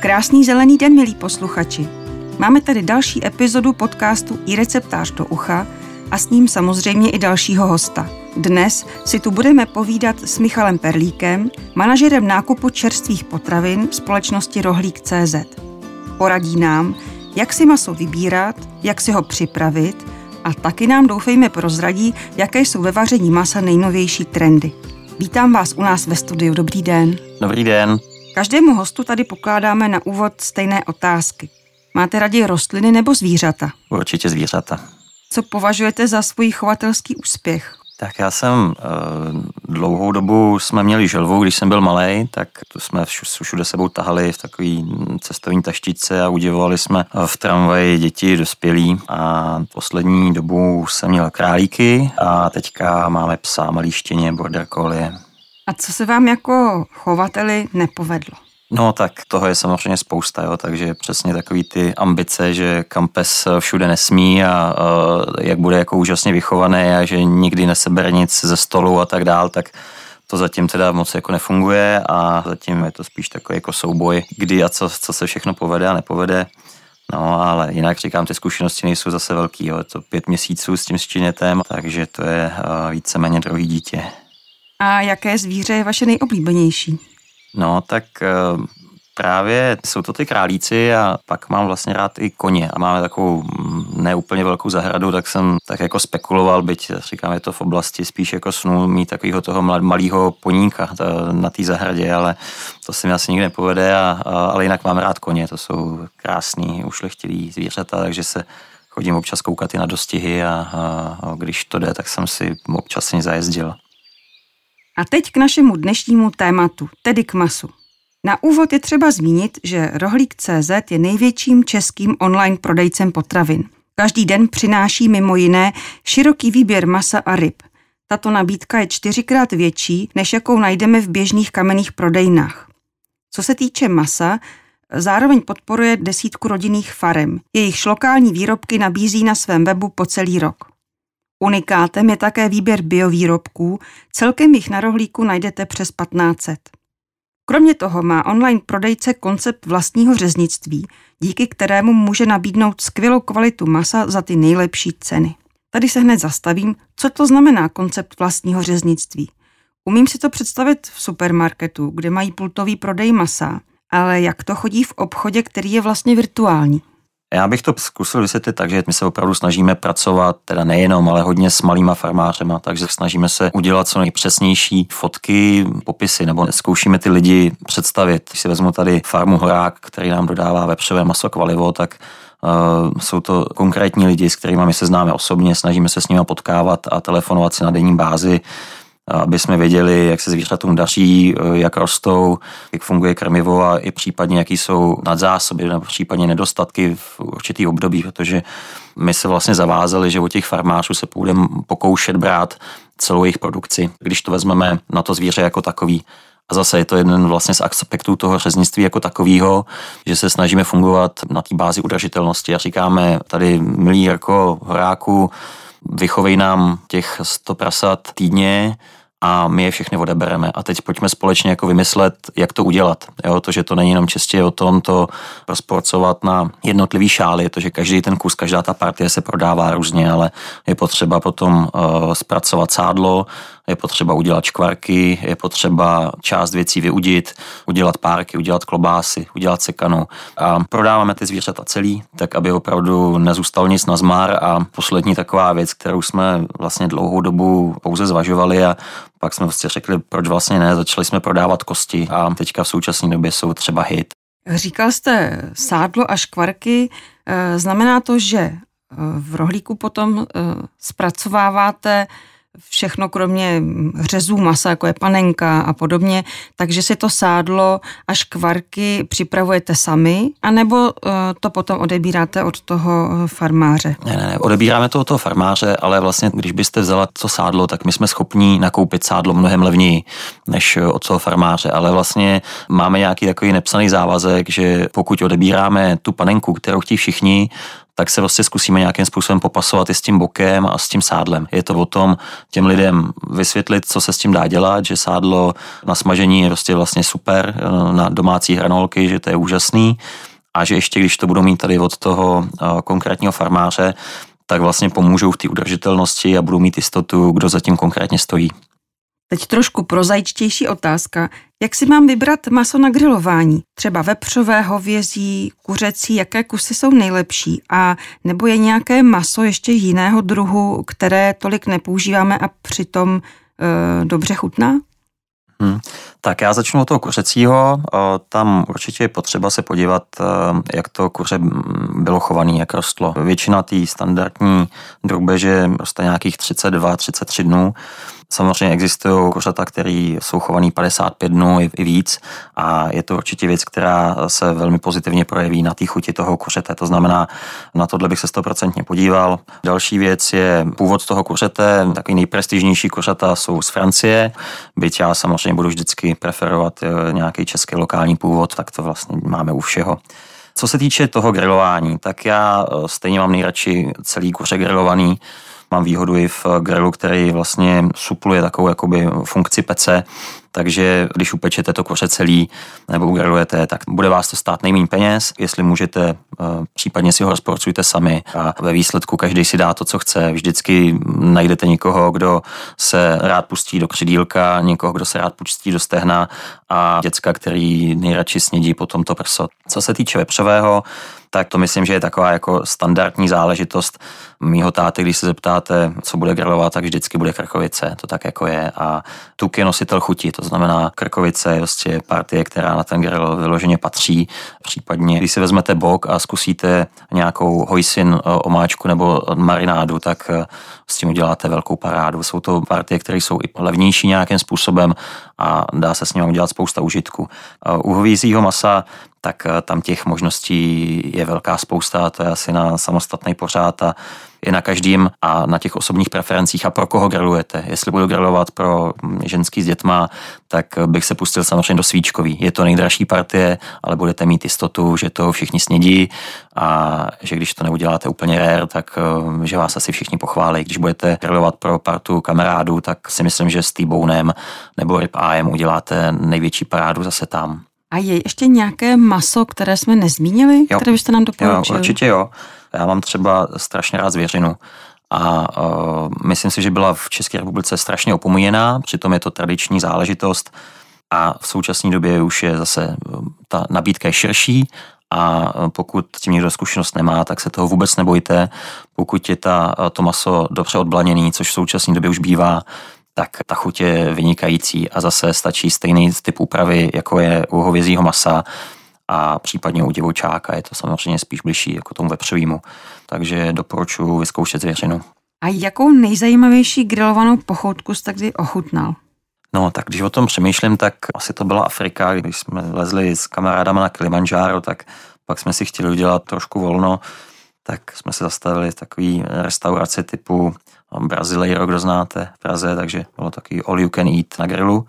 Krásný zelený den, milí posluchači. Máme tady další epizodu podcastu i receptář do ucha a s ním samozřejmě i dalšího hosta. Dnes si tu budeme povídat s Michalem Perlíkem, manažerem nákupu čerstvých potravin společnosti Rohlík.cz. Poradí nám, jak si maso vybírat, jak si ho připravit a taky nám doufejme prozradí, jaké jsou ve vaření masa nejnovější trendy. Vítám vás u nás ve studiu. Dobrý den. Dobrý den. Každému hostu tady pokládáme na úvod stejné otázky. Máte raději rostliny nebo zvířata? Určitě zvířata. Co považujete za svůj chovatelský úspěch? Tak já jsem uh, dlouhou dobu jsme měli želvu, když jsem byl malý, tak to jsme všude sebou tahali v takový cestovní taštice a udivovali jsme v tramvaji děti dospělí a poslední dobu jsem měl králíky a teďka máme psa, malý štěně, border collie. A co se vám jako chovateli nepovedlo? No tak toho je samozřejmě spousta, jo, takže přesně takový ty ambice, že kampes všude nesmí a uh, jak bude jako úžasně vychovaný a že nikdy nesebere nic ze stolu a tak dál, tak to zatím teda moc jako nefunguje a zatím je to spíš takový jako souboj, kdy a co, co se všechno povede a nepovede. No, ale jinak říkám, ty zkušenosti nejsou zase velký, jo. to pět měsíců s tím sčinětem, takže to je víceméně druhý dítě. A jaké zvíře je vaše nejoblíbenější? No, tak eh, právě jsou to ty králíci a pak mám vlastně rád i koně a máme takovou mm, neúplně velkou zahradu, tak jsem tak jako spekuloval, byť říkám, je to v oblasti spíš jako snu mít takového toho malého poníka na té zahradě, ale to se mi asi nikdy nepovede, a, a, ale jinak mám rád koně, to jsou krásný, ušlechtilý zvířata, takže se chodím občas koukat i na dostihy a, a, a když to jde, tak jsem si občas s zajezdil. A teď k našemu dnešnímu tématu, tedy k masu. Na úvod je třeba zmínit, že Rohlík.cz je největším českým online prodejcem potravin. Každý den přináší mimo jiné široký výběr masa a ryb. Tato nabídka je čtyřikrát větší, než jakou najdeme v běžných kamenných prodejnách. Co se týče masa, zároveň podporuje desítku rodinných farem. Jejich lokální výrobky nabízí na svém webu po celý rok. Unikátem je také výběr biovýrobků, celkem jich na rohlíku najdete přes 1500. Kromě toho má online prodejce koncept vlastního řeznictví, díky kterému může nabídnout skvělou kvalitu masa za ty nejlepší ceny. Tady se hned zastavím, co to znamená koncept vlastního řeznictví. Umím si to představit v supermarketu, kde mají pultový prodej masa, ale jak to chodí v obchodě, který je vlastně virtuální? Já bych to zkusil vysvětlit tak, že my se opravdu snažíme pracovat, teda nejenom, ale hodně s malýma farmářema, takže snažíme se udělat co nejpřesnější fotky, popisy, nebo zkoušíme ty lidi představit. Když si vezmu tady farmu Horák, který nám dodává vepřové maso kvalivo, tak Uh, jsou to konkrétní lidi, s kterými my se známe osobně, snažíme se s nimi potkávat a telefonovat si na denní bázi aby jsme věděli, jak se zvířatům daří, eh, jak rostou, jak funguje krmivo a i případně, jaký jsou nadzásoby nebo případně nedostatky v určitý období, protože my se vlastně zavázali, že u těch farmářů se půjdeme pokoušet brát celou jejich produkci, když to vezmeme na to zvíře jako takový. A zase je to jeden vlastně z aspektů toho řeznictví jako takového, že se snažíme fungovat na té bázi udržitelnosti a říkáme tady, milí jako horáku, vychovej nám těch 100 prasat týdně, a my je všechny odebereme. A teď pojďme společně jako vymyslet, jak to udělat. Jo, to, že to není jenom čistě o tom to rozporcovat na jednotlivý šály, to, že každý ten kus, každá ta partie se prodává různě, ale je potřeba potom uh, zpracovat sádlo, je potřeba udělat škvarky, je potřeba část věcí vyudit, udělat párky, udělat klobásy, udělat sekanu. A prodáváme ty zvířata celý, tak aby opravdu nezůstal nic na zmar. A poslední taková věc, kterou jsme vlastně dlouhou dobu pouze zvažovali a pak jsme vlastně řekli, proč vlastně ne, začali jsme prodávat kosti a teďka v současné době jsou třeba hit. Říkal jste sádlo a škvarky, eh, znamená to, že eh, v rohlíku potom eh, zpracováváte všechno kromě řezů masa, jako je panenka a podobně, takže si to sádlo a škvarky připravujete sami, anebo eh, to potom odebíráte od toho farmáře? Ne, ne, ne, odebíráme to od toho farmáře, ale vlastně, když byste vzala to sádlo, tak my jsme schopni nakoupit sádlo mnohem levněji než od toho farmáře, ale vlastně máme nějaký takový nepsaný závazek, že pokud odebíráme tu panenku, kterou chtějí všichni, tak se prostě zkusíme nějakým způsobem popasovat i s tím bokem a s tím sádlem. Je to o tom těm lidem vysvětlit, co se s tím dá dělat, že sádlo na smažení je prostě vlastně super, eh, na domácí hranolky, že to je úžasný a že ještě když to budou mít tady od toho eh, konkrétního farmáře, tak vlastně pomůžou v té udržitelnosti a budou mít jistotu, kdo zatím konkrétně stojí. Teď trošku prozaičtější otázka. Jak si mám vybrat maso na grilování? Třeba vepřové, hovězí, kuřecí, jaké kusy jsou nejlepší? A nebo je nějaké maso ještě jiného druhu, které tolik nepoužíváme a přitom e, dobře chutná? Hmm. Tak já začnu od toho kuřecího. Tam určitě je potřeba se podívat, jak to kuře bylo chované, jak rostlo. Většina té standardní drubeže roste nějakých 32-33 dnů. Samozřejmě existují kuřata, které jsou chovaný 55 dnů i víc a je to určitě věc, která se velmi pozitivně projeví na té chuti toho kuřete. To znamená, na tohle bych se stoprocentně podíval. Další věc je původ toho kuřete. Takový nejprestižnější kuřata jsou z Francie, byť já samozřejmě budu vždycky preferovat eh, nějaký český lokální původ, tak to vlastně máme u všeho. Co se týče toho grilování, tak já eh, stejně mám nejradši celý kuře grilovaný, Mám výhodu i v grilu, který vlastně supluje takovou jakoby funkci pece, takže když upečete to koře celý nebo ugrilujete, tak bude vás to stát nejméně peněz. Jestli můžete, eh, případně si ho rozporcujte sami a ve výsledku každý si dá to, co chce. Vždycky najdete někoho, kdo se rád pustí do křidílka, někoho, kdo se rád pustí do stehna a děcka, který nejradši snědí potom to prso. Co se týče vepřového, tak to myslím, že je taková jako standardní záležitost mýho táty, když se zeptáte, co bude grilovat, tak vždycky bude krkovice, to tak jako je a tuk je nositel chuti, to znamená krkovice je prostě partie, která na ten grill vyloženě patří, případně když si vezmete bok a zkusíte nějakou hojsin eh, omáčku nebo marinádu, tak eh, s tím uděláte velkou parádu. Jsou to partie, které jsou i levnější nějakým způsobem a dá se s nimi udělat spousta užitku. U hovízího masa tak eh, tam těch možností je velká spousta, to je asi na samostatný pořád a je na každým a na těch osobních preferencích a pro koho grilujete. Jestli budu grilovat pro ženský s dětma, tak bych se pustil samozřejmě do svíčkový. Je to nejdražší partie, ale budete mít jistotu, že to všichni snědí a že když to neuděláte úplně rare, tak eh, že vás asi všichni pochválí. Když budete grilovat pro partu kamarádů, tak si myslím, že s T-bonem nebo rib uděláte největší parádu zase tam. A je ještě nějaké maso, které jsme nezmínili, jo. které byste nám doporučili? Jo, určitě jo. Já mám třeba strašně rád zvěřinu. A uh, myslím si, že byla v České republice strašně opomíjená, přitom je to tradiční záležitost a v současné době už je zase e, ta nabídka je širší a e, pokud tím někdo zkušenost nemá, tak se toho vůbec nebojte. Pokud je ta, to maso dobře odblaněný, což v současné době už bývá, tak ta chuť je vynikající a zase stačí stejný typ úpravy, jako je u hovězího masa a případně u divočáka je to samozřejmě spíš bližší jako tomu vepřovému. Takže doporučuji vyzkoušet zvěřinu. A jakou nejzajímavější grilovanou pochoutku jste kdy ochutnal? No, tak když o tom přemýšlím, tak asi to byla Afrika, když jsme lezli s kamarádama na Kilimanjaro, tak pak jsme si chtěli udělat trošku volno, tak jsme se zastavili v takový restauraci typu Brazileiro, kdo znáte v Praze, takže bylo takový all you can eat na grilu.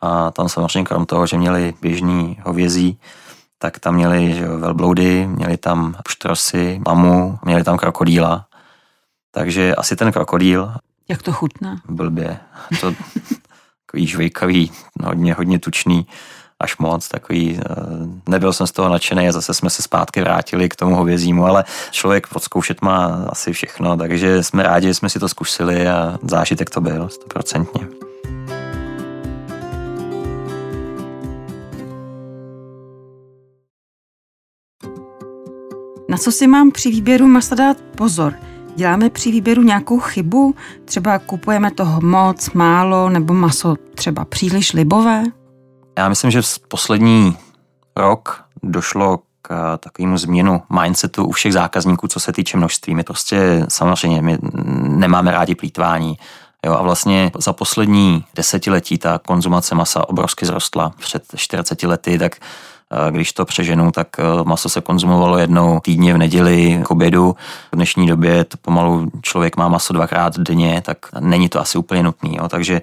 A tam samozřejmě krom toho, že měli běžný hovězí, tak tam měli že velbloudy, měli tam pštrosy, lamu, měli tam krokodýla. Takže asi ten krokodýl. Jak to chutná? Blbě. To takový žvejkavý, hodně, hodně tučný až moc, takový, eh, nebyl jsem z toho nadšený a zase jsme se zpátky vrátili k tomu hovězímu, ale člověk odzkoušet má asi všechno, takže jsme rádi, že jsme si to zkusili a zážitek to byl, stoprocentně. Na co si mám při výběru masa dát pozor? Děláme při výběru nějakou chybu? Třeba kupujeme toho moc, málo, nebo maso třeba příliš libové? Já myslím, že v poslední rok došlo k takovému změnu mindsetu u všech zákazníků, co se týče množství. My prostě samozřejmě my nemáme rádi plítvání. Jo, a vlastně za poslední desetiletí ta konzumace masa obrovsky zrostla. Před 40 lety, tak eh, když to přeženu, tak eh, maso se konzumovalo jednou týdně v neděli k obědu. V dnešní době to pomalu člověk má maso dvakrát denně, tak není to asi úplně nutný. Jo. Takže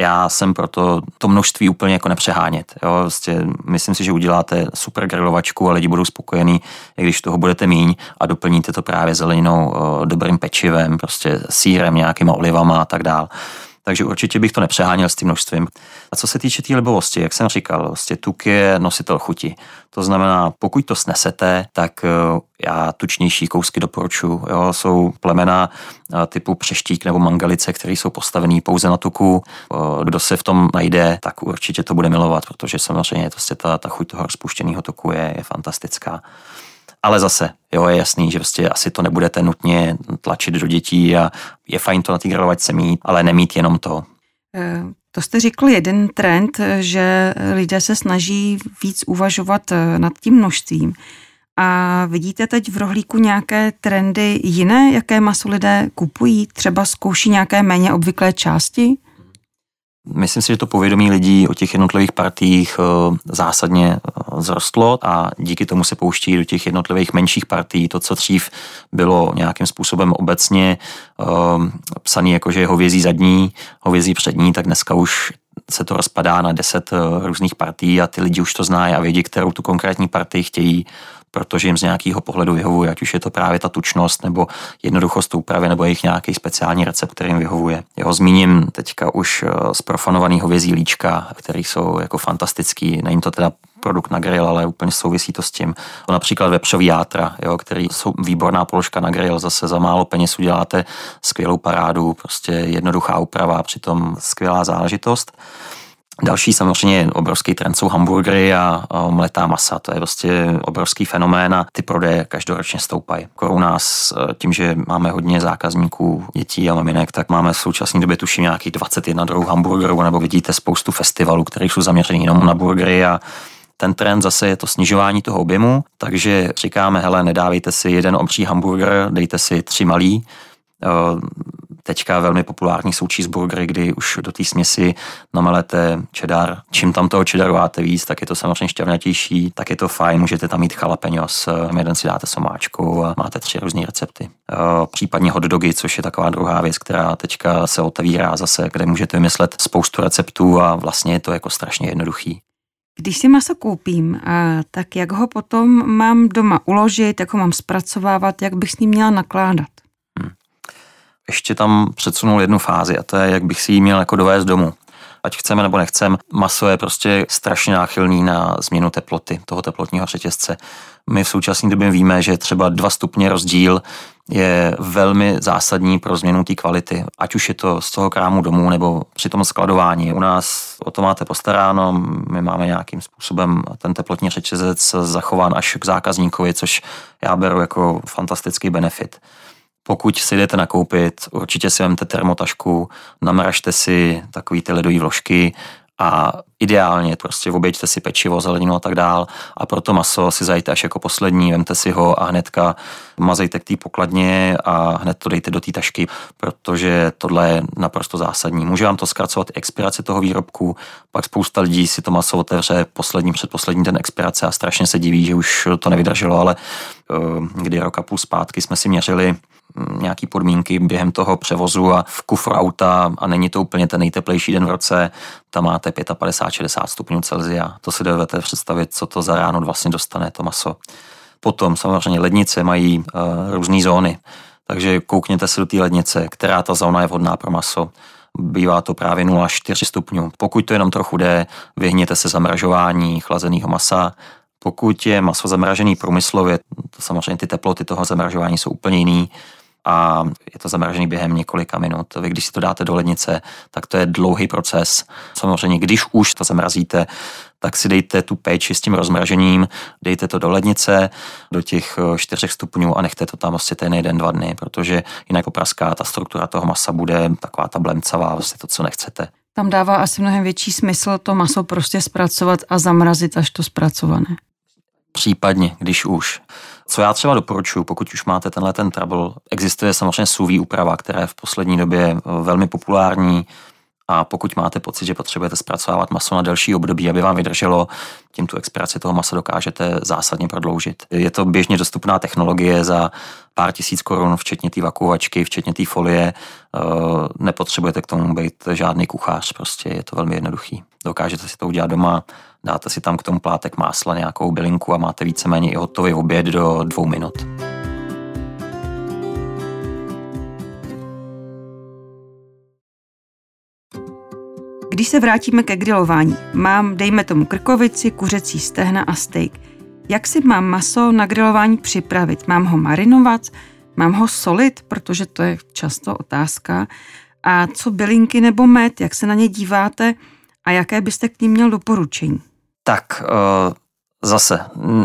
já jsem proto to množství úplně jako nepřehánět. Jo? Vlastně myslím si, že uděláte super grilovačku a lidi budou spokojení, i když toho budete míň a doplníte to právě zeleninou, dobrým pečivem, prostě sírem, nějakýma olivama a tak dále. Takže určitě bych to nepřeháněl s tím množstvím. A co se týče té tý libovosti, jak jsem říkal, vlastně tuk je nositel chuti. To znamená, pokud to snesete, tak eh, já tučnější kousky doporučuji. Jo, jsou plemena eh, typu přeštík nebo mangalice, které jsou postavený pouze na tuku. Eh, kdo se v tom najde, tak určitě to bude milovat, protože samozřejmě to, ta, ta chuť toho rozpuštěného tuku je, je fantastická. Ale zase, jo, je jasný, že prostě asi to nebudete nutně tlačit do dětí a je fajn to na té grilovačce mít, ale nemít jenom to. Eh, to jste řekl jeden trend, že lidé se snaží víc uvažovat eh, nad tím množstvím. A vidíte teď v rohlíku nějaké trendy jiné, jaké maso lidé kupují? Třeba zkouší nějaké méně obvyklé části? Myslím si, že to povědomí lidí o těch jednotlivých partiích eh, zásadně eh, zrostlo a díky tomu se pouští do těch jednotlivých menších partií. To, co dřív bylo nějakým způsobem obecně eh, psaný jako, že je hovězí zadní, hovězí přední, tak dneska už se to rozpadá na deset různých partí a ty lidi už to znají a vědí, kterou tu konkrétní partii chtějí protože jim z nějakého pohledu vyhovuje, ať už je to právě ta tučnost nebo jednoduchost úpravy nebo jejich nějaký speciální recept, který jim vyhovuje. Jeho zmíním teďka už eh, profanovaný hovězí líčka, který jsou jako fantastický. Není to teda produkt na grill, ale úplně souvisí to s tím. Například vepřový játra, jo, který jsou výborná položka na grill, zase za málo peněz uděláte skvělou parádu, prostě jednoduchá úprava, přitom skvělá záležitost. Další samozřejmě obrovský trend jsou hamburgery a, mletá masa. To je prostě obrovský fenomén a ty prodeje každoročně stoupají. U nás tím, že máme hodně zákazníků, dětí a maminek, tak máme v současné době tuším nějakých 21 druhů hamburgerů, nebo vidíte spoustu festivalů, které jsou zaměřený jenom na burgery a ten trend zase je to snižování toho objemu, takže říkáme, hele, nedávejte si jeden obří hamburger, dejte si tři malý, Teďka velmi populární jsou cheeseburgery, kdy už do té směsi namelete cheddar. Čím tam toho cheddaru máte víc, tak je to samozřejmě šťavnatější, tak je to fajn, můžete tam mít jalapenos, jeden si dáte somáčku a máte tři různé recepty. Případně hot dogy, což je taková druhá věc, která teďka se otevírá zase, kde můžete vymyslet spoustu receptů a vlastně je to jako strašně jednoduchý. Když si maso koupím, tak jak ho potom mám doma uložit, jak ho mám zpracovávat, jak bych s ním měla nakládat? ještě tam předsunul jednu fázi a to je, jak bych si ji měl jako dovést domů. Ať chceme nebo nechcem, maso je prostě strašně náchylný na změnu teploty toho teplotního řetězce. My v současné době víme, že třeba dva stupně rozdíl je velmi zásadní pro změnu té kvality, ať už je to z toho krámu domů nebo při tom skladování. U nás o to máte postaráno, my máme nějakým způsobem ten teplotní řetězec zachován až k zákazníkovi, což já beru jako fantastický benefit. Pokud si jdete nakoupit, určitě si vemte termotašku, namražte si takový ty ledové vložky a ideálně prostě oběďte si pečivo, zeleninu a tak dál a pro to maso si zajte až jako poslední, vemte si ho a hnedka mazejte k té pokladně a hned to dejte do té tašky, protože tohle je naprosto zásadní. Může vám to zkracovat expiraci toho výrobku, pak spousta lidí si to maso otevře poslední, předposlední den expirace a strašně se diví, že už to nevydrželo, ale kdy rok a půl zpátky jsme si měřili nějaký podmínky během toho převozu a v kufru auta a není to úplně ten nejteplejší den v roce, tam máte 55-60 stupňů Celsia. To si dovedete představit, co to za ráno vlastně dostane to maso. Potom samozřejmě lednice mají uh, různé zóny, takže koukněte se do té lednice, která ta zóna je vhodná pro maso. Bývá to právě 0,4 stupňů. Pokud to jenom trochu jde, vyhněte se zamražování chlazeného masa, pokud je maso zamražený průmyslově, to samozřejmě ty teploty toho zamražování jsou úplně jiný, a je to zamražený během několika minut. Vy, když si to dáte do lednice, tak to je dlouhý proces. Samozřejmě, když už to zamrazíte, tak si dejte tu péči s tím rozmražením, dejte to do lednice, do těch 4 eh, stupňů a nechte to tam vlastně ten jeden, dva dny, protože jinak popraská ta struktura toho masa bude taková ta blemcavá, vlastně to, co nechcete. Tam dává asi mnohem větší smysl to maso prostě zpracovat a zamrazit až to zpracované. Případně, když už. Co já třeba doporučuji, pokud už máte tenhle ten trouble, existuje samozřejmě sous úprava, která je v poslední době eh, velmi populární a pokud máte pocit, že potřebujete zpracovávat maso na delší období, aby vám vydrželo, tím tu expiraci toho masa dokážete zásadně prodloužit. Je to běžně dostupná technologie za pár tisíc korun, včetně té vakuovačky, včetně té folie. Nepotřebujete k tomu být žádný kuchař, prostě je to velmi jednoduchý. Dokážete si to udělat doma, dáte si tam k tomu plátek másla, nějakou bylinku a máte víceméně i hotový oběd do dvou minut. Když se vrátíme ke grilování, mám, dejme tomu, krkovici, kuřecí stehna a steak. Jak si mám maso na grilování připravit? Mám ho marinovat? Mám ho solit? Protože to je často otázka. A co bylinky nebo med? Jak se na ně díváte? A jaké byste k ním měl doporučení? Tak eh, zase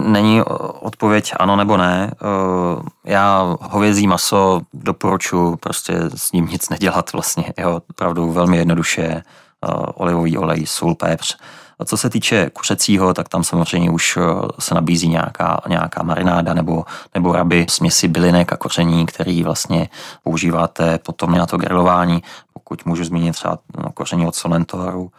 není odpověď ano nebo ne. Eh, já hovězí maso doporučuji prostě s ním nic nedělat vlastně. Jo, opravdu velmi jednoduše Eh, olivový olej, sůl, pepř. A co se týče kuřecího, tak tam samozřejmě už eh, se nabízí nějaká, nějaká marináda nebo, nebo raby, směsi bylinek a koření, který vlastně používáte potom na to grilování. Pokud můžu zmínit třeba no, koření od Solentoru,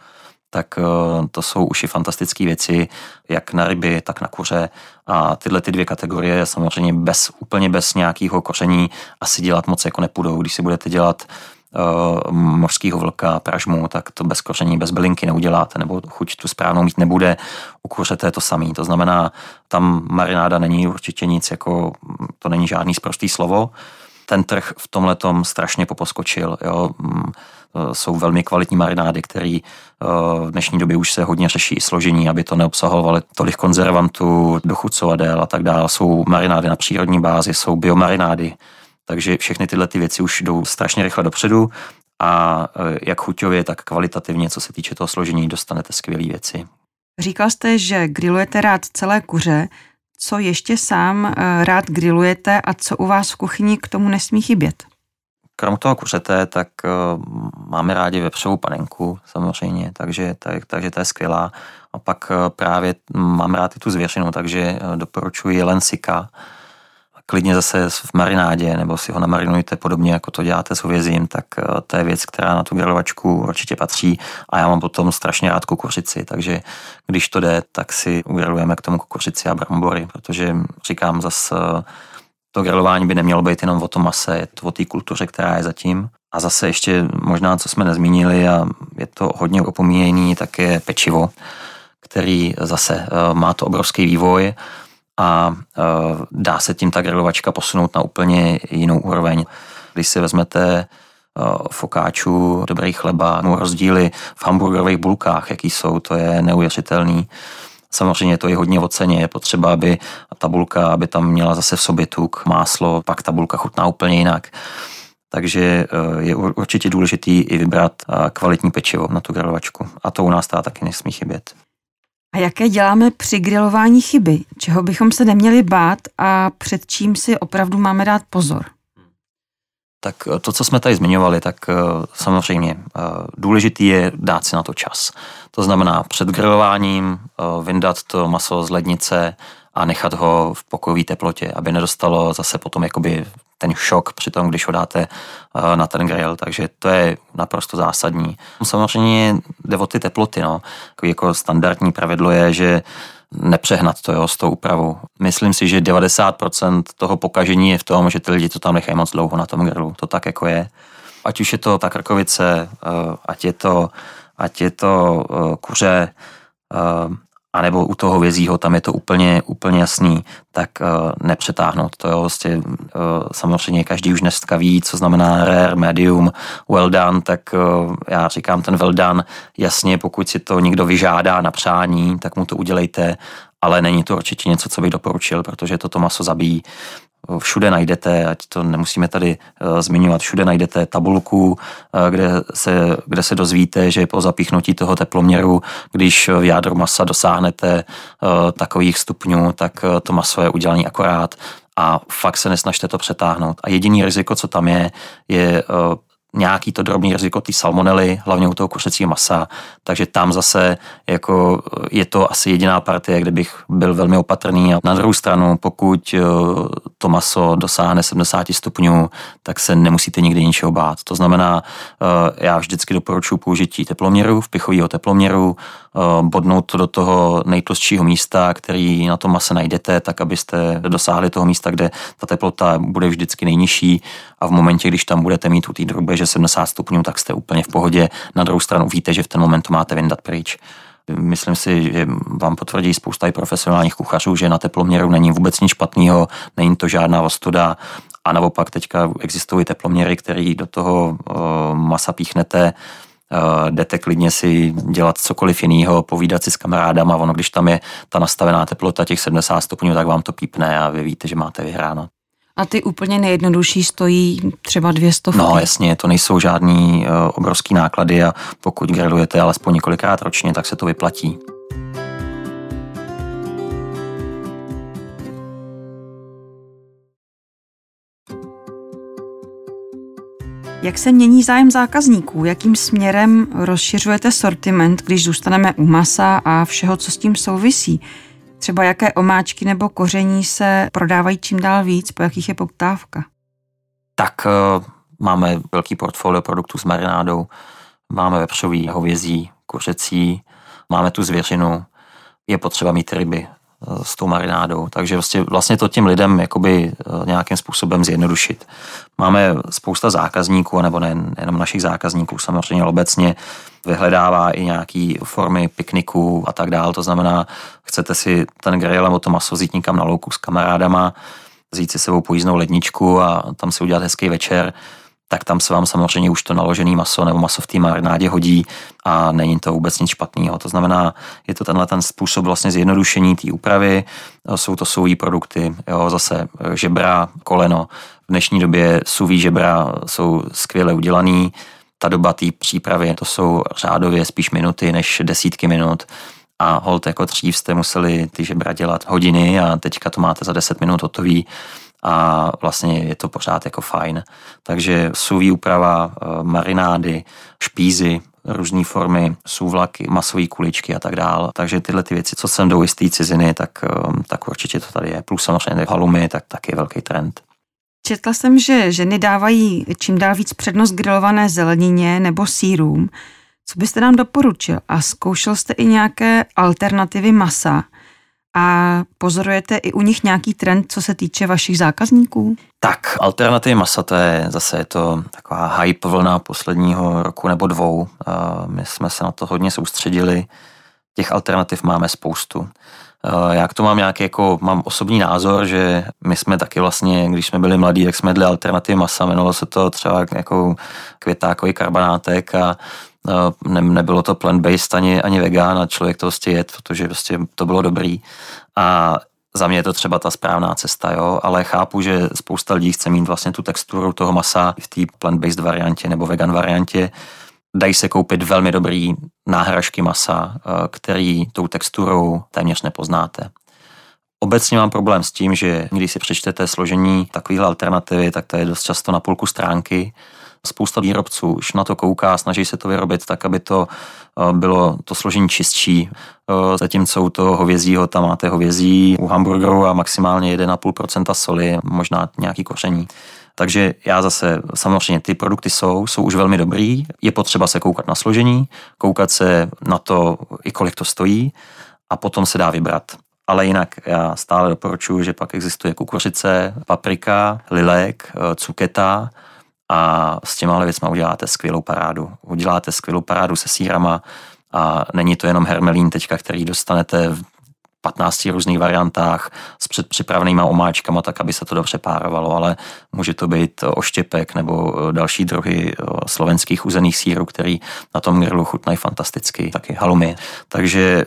tak eh, to jsou už i fantastické věci, jak na ryby, tak na kuře. A tyhle ty dvě kategorie samozřejmě bez, úplně bez nějakého koření asi dělat moc jako nepůjdou. Když si budete dělat uh, mořského vlka, pražmu, tak to bez koření, bez bylinky neuděláte, nebo chuť tu správnou mít nebude. U kuřete je to samý. To znamená, tam marináda není určitě nic, jako to není žádný sprostý slovo. Ten trh v tomhle strašně poposkočil. Jo. Mm, eh, jsou velmi kvalitní marinády, které eh, v dnešní době už se hodně řeší složení, aby to neobsahovaly tolik konzervantů, dochucovadel a tak dále. Jsou marinády na přírodní bázi, jsou biomarinády, takže všechny tyhle ty věci už jdou strašně rychle dopředu a e, jak chuťově, tak kvalitativně, co se týče toho složení, dostanete skvělé věci. Říkal jste, že grillujete rád celé kuře. Co ještě sám e, rád grillujete a co u vás v kuchyni k tomu nesmí chybět? Krom toho kuřete, tak e, máme rádi vepřovou panenku samozřejmě, takže, tak, takže to je skvělá. A pak právě mám rád i tu zvěřinu, takže doporučuji jelen sika, klidně zase v marinádě, nebo si ho namarinujte podobně, jako to děláte s hovězím, tak eh, to je věc, která na tu grilovačku určitě patří a já mám potom strašně rád kukuřici, takže když to jde, tak si ugrilujeme k tomu kukuřici a brambory, protože říkám zase to grilování by nemělo být jenom o tom mase, je to o té kultuře, která je zatím. A zase ještě možná, co jsme nezmínili a je to hodně opomíjení, tak je pečivo, který zase eh, má to obrovský vývoj a e, dá se tím ta grilovačka posunout na úplně jinou úroveň. Když si vezmete e, fokáčů, dobrý chleba, rozdíly v hamburgerových bulkách, jaký jsou, to je neuvěřitelný. Samozřejmě to je hodně o ceně, je potřeba, aby ta bulka, aby tam měla zase v sobě tuk, máslo, pak ta bulka chutná úplně jinak. Takže e, je určitě důležitý i vybrat kvalitní pečivo na tu grilovačku. A to u nás taky nesmí chybět. A jaké děláme při grilování chyby? Čeho bychom se neměli bát a před čím si opravdu máme dát pozor? Tak eh, to, co jsme tady zmiňovali, tak eh, samozřejmě eh, důležitý je dát si na to čas. To znamená před grilováním vyndat to maso z lednice a nechat ho v pokojové teplotě, aby nedostalo zase potom jakoby ten šok při tom, když ho dáte eh, na ten grill, takže to je naprosto zásadní. Samozřejmě jde o ty teploty, no. Jako standardní pravidlo je, že nepřehnat to jo, s tou úpravou. Myslím si, že 90% toho pokažení je v tom, že ty lidi to tam nechají moc dlouho na tom grillu. To tak jako je. Ať už je to ta krkovice, eh, ať je to, ať je to eh, kuře, anebo u toho vězího, tam je to úplně, úplně jasný, tak uh, nepřetáhnout to. Jo. Vlastně, uh, samozřejmě každý už dneska ví, co znamená rare, medium, well done, tak uh, já říkám ten well done, jasně, pokud si to někdo vyžádá na přání, tak mu to udělejte, ale není to určitě něco, co bych doporučil, protože toto maso zabíjí všude najdete, ať to nemusíme tady uh, zmiňovat, všude najdete tabulku, uh, kde, se, kde se dozvíte, že po zapíchnutí toho teploměru, když v jádru masa dosáhnete uh, takových stupňů, tak to maso je udělané akorát a fakt se nesnažte to přetáhnout. A jediný riziko, co tam je, je nějaký to drobný riziko té salmonely, hlavně u toho kuřecího masa, takže tam zase jako je to asi jediná partie, kde bych byl velmi opatrný. A na druhou stranu, pokud eh, to maso dosáhne 70 stupňů, tak se nemusíte nikdy ničeho bát. To znamená, eh, já vždycky doporučuji použití teploměru, vpichového teploměru, bodnout to do toho nejtlustšího místa, který na tom mase najdete, tak abyste dosáhli toho místa, kde ta teplota bude vždycky nejnižší a v momentě, když tam budete mít u té že 70 stupňů, tak jste úplně v pohodě. Na druhou stranu víte, že v ten moment to máte vyndat pryč. Myslím si, že vám potvrdí spousta i profesionálních kuchařů, že na teploměru není vůbec nic špatného, není to žádná ostuda a naopak teďka existují teploměry, které do toho masa píchnete, jdete klidně si dělat cokoliv jiného, povídat si s kamarádama, ono když tam je ta nastavená teplota těch 70 stupňů, tak vám to pípne a vy víte, že máte vyhráno. A ty úplně nejjednodušší stojí třeba dvě stovky. No jasně, to nejsou žádný uh, obrovský náklady a pokud grilujete alespoň několikrát ročně, tak se to vyplatí. Jak se mění zájem zákazníků? Jakým směrem rozšiřujete sortiment, když zůstaneme u masa a všeho, co s tím souvisí? Třeba jaké omáčky nebo koření se prodávají čím dál víc, po jakých je poptávka? Tak eh, máme velký portfolio produktů s marinádou, máme vepřový, hovězí, kuřecí, máme tu zvěřinu, je potřeba mít ryby s tou marinádou, takže vlastně, vlastně to těm lidem jakoby eh, nějakým způsobem zjednodušit. Máme spousta zákazníků, nebo ne jenom našich zákazníků, samozřejmě obecně, vyhledává i nějaký formy pikniků a tak dále. To znamená, chcete si ten grill nebo to maso vzít někam na louku s kamarádama, vzít si sebou pojízdnou ledničku a tam si udělat hezký večer, tak tam se vám samozřejmě už to naložené maso nebo maso v té marinádě hodí a není to vůbec nic špatného. To znamená, je to tenhle ten způsob vlastně zjednodušení té úpravy, jsou to souví produkty, jo, zase žebra, koleno. V dnešní době suví žebra jsou skvěle udělaný, ta doba té přípravy, to jsou řádově spíš minuty než desítky minut a hold jako dřív jste museli ty žebra dělat hodiny a teďka to máte za 10 minut hotový a vlastně je to pořád jako fajn. Takže suví úprava, eh, marinády, špízy, různé formy, souvlaky, masové kuličky a tak dále. Takže tyhle ty věci, co sem jdou z té ciziny, tak, eh, tak určitě to tady je. Plus samozřejmě halumy, tak taky je velký trend. Četla jsem, že ženy dávají čím dál víc přednost grilované zelenině nebo sírům. Co byste nám doporučil? A zkoušel jste i nějaké alternativy masa? A pozorujete i u nich nějaký trend, co se týče vašich zákazníků? Tak, alternativy masa, to je zase je to taková hype vlna posledního roku nebo dvou. My jsme se na to hodně soustředili. Těch alternativ máme spoustu. Já k tomu mám nějaký jako, mám osobní názor, že my jsme taky vlastně, když jsme byli mladí, tak jsme jedli alternativy masa, jmenovalo se to třeba jako květákový karbanátek a ne, nebylo to plant-based ani, ani vegan a člověk to prostě jet, protože prostě to bylo dobrý. A za mě je to třeba ta správná cesta, jo, ale chápu, že spousta lidí chce mít vlastně tu texturu toho masa v té plant-based variantě nebo vegan variantě, dají se koupit velmi dobrý náhražky masa, eh, který tou texturou téměř nepoznáte. Obecně mám problém s tím, že když si přečtete složení takovéhle alternativy, tak to je dost často na půlku stránky. Spousta výrobců už na to kouká, snaží se to vyrobit tak, aby to eh, bylo to složení čistší. Eh, zatímco u toho hovězího tam máte hovězí, u hamburgeru a maximálně 1,5% soli, možná nějaký koření. Takže já zase, samozřejmě ty produkty jsou, jsou už velmi dobrý, je potřeba se koukat na složení, koukat se na to, i kolik to stojí a potom se dá vybrat. Ale jinak já stále doporučuji, že pak existuje kukuřice, paprika, lilek, eh, cuketa a s těma věcmi uděláte skvělou parádu. Uděláte skvělou parádu se sírama a není to jenom hermelín teďka, který dostanete 15 různých variantách s předpřipravenýma omáčkama, tak aby se to dobře párovalo, ale může to být oštěpek nebo další druhy slovenských uzených sírů, který na tom grilu chutnají fantasticky, taky halumy. Takže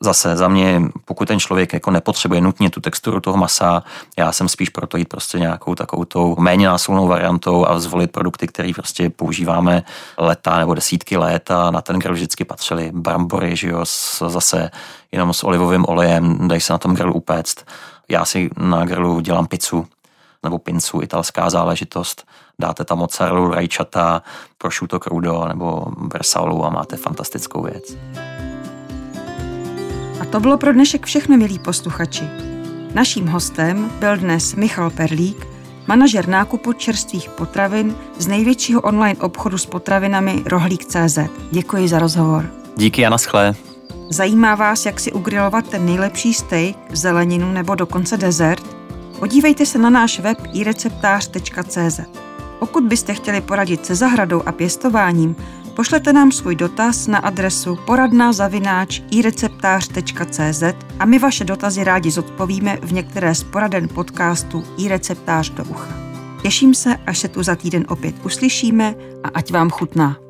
zase za mě, pokud ten člověk jako nepotřebuje nutně tu texturu toho masa, já jsem spíš proto jít prostě nějakou takovou tou méně násilnou variantou a zvolit produkty, které prostě používáme leta nebo desítky let a na ten grill vždycky patřily brambory, že jo, zase jenom s olivovým olejem, dají se na tom grilu upéct. Já si na grilu dělám pizzu nebo pincu, italská záležitost. Dáte tam mozzarellu, rajčata, prosciutto crudo nebo bersaulu a máte fantastickou věc. A to bylo pro dnešek všechno, milí posluchači. Naším hostem byl dnes Michal Perlík, manažer nákupu čerstvých potravin z největšího online obchodu s potravinami Rohlík.cz. Děkuji za rozhovor. Díky a naschle. Zajímá vás, jak si ugrilovat ten nejlepší steak, zeleninu nebo dokonce dezert? Podívejte se na náš web ireceptář.cz. Pokud byste chtěli poradit se zahradou a pěstováním, pošlete nám svůj dotaz na adresu poradnazavináč ireceptář.cz a my vaše dotazy rádi zodpovíme v některé z poraden podcastu iReceptář do ucha. Těším se, až se tu za týden opět uslyšíme a ať vám chutná.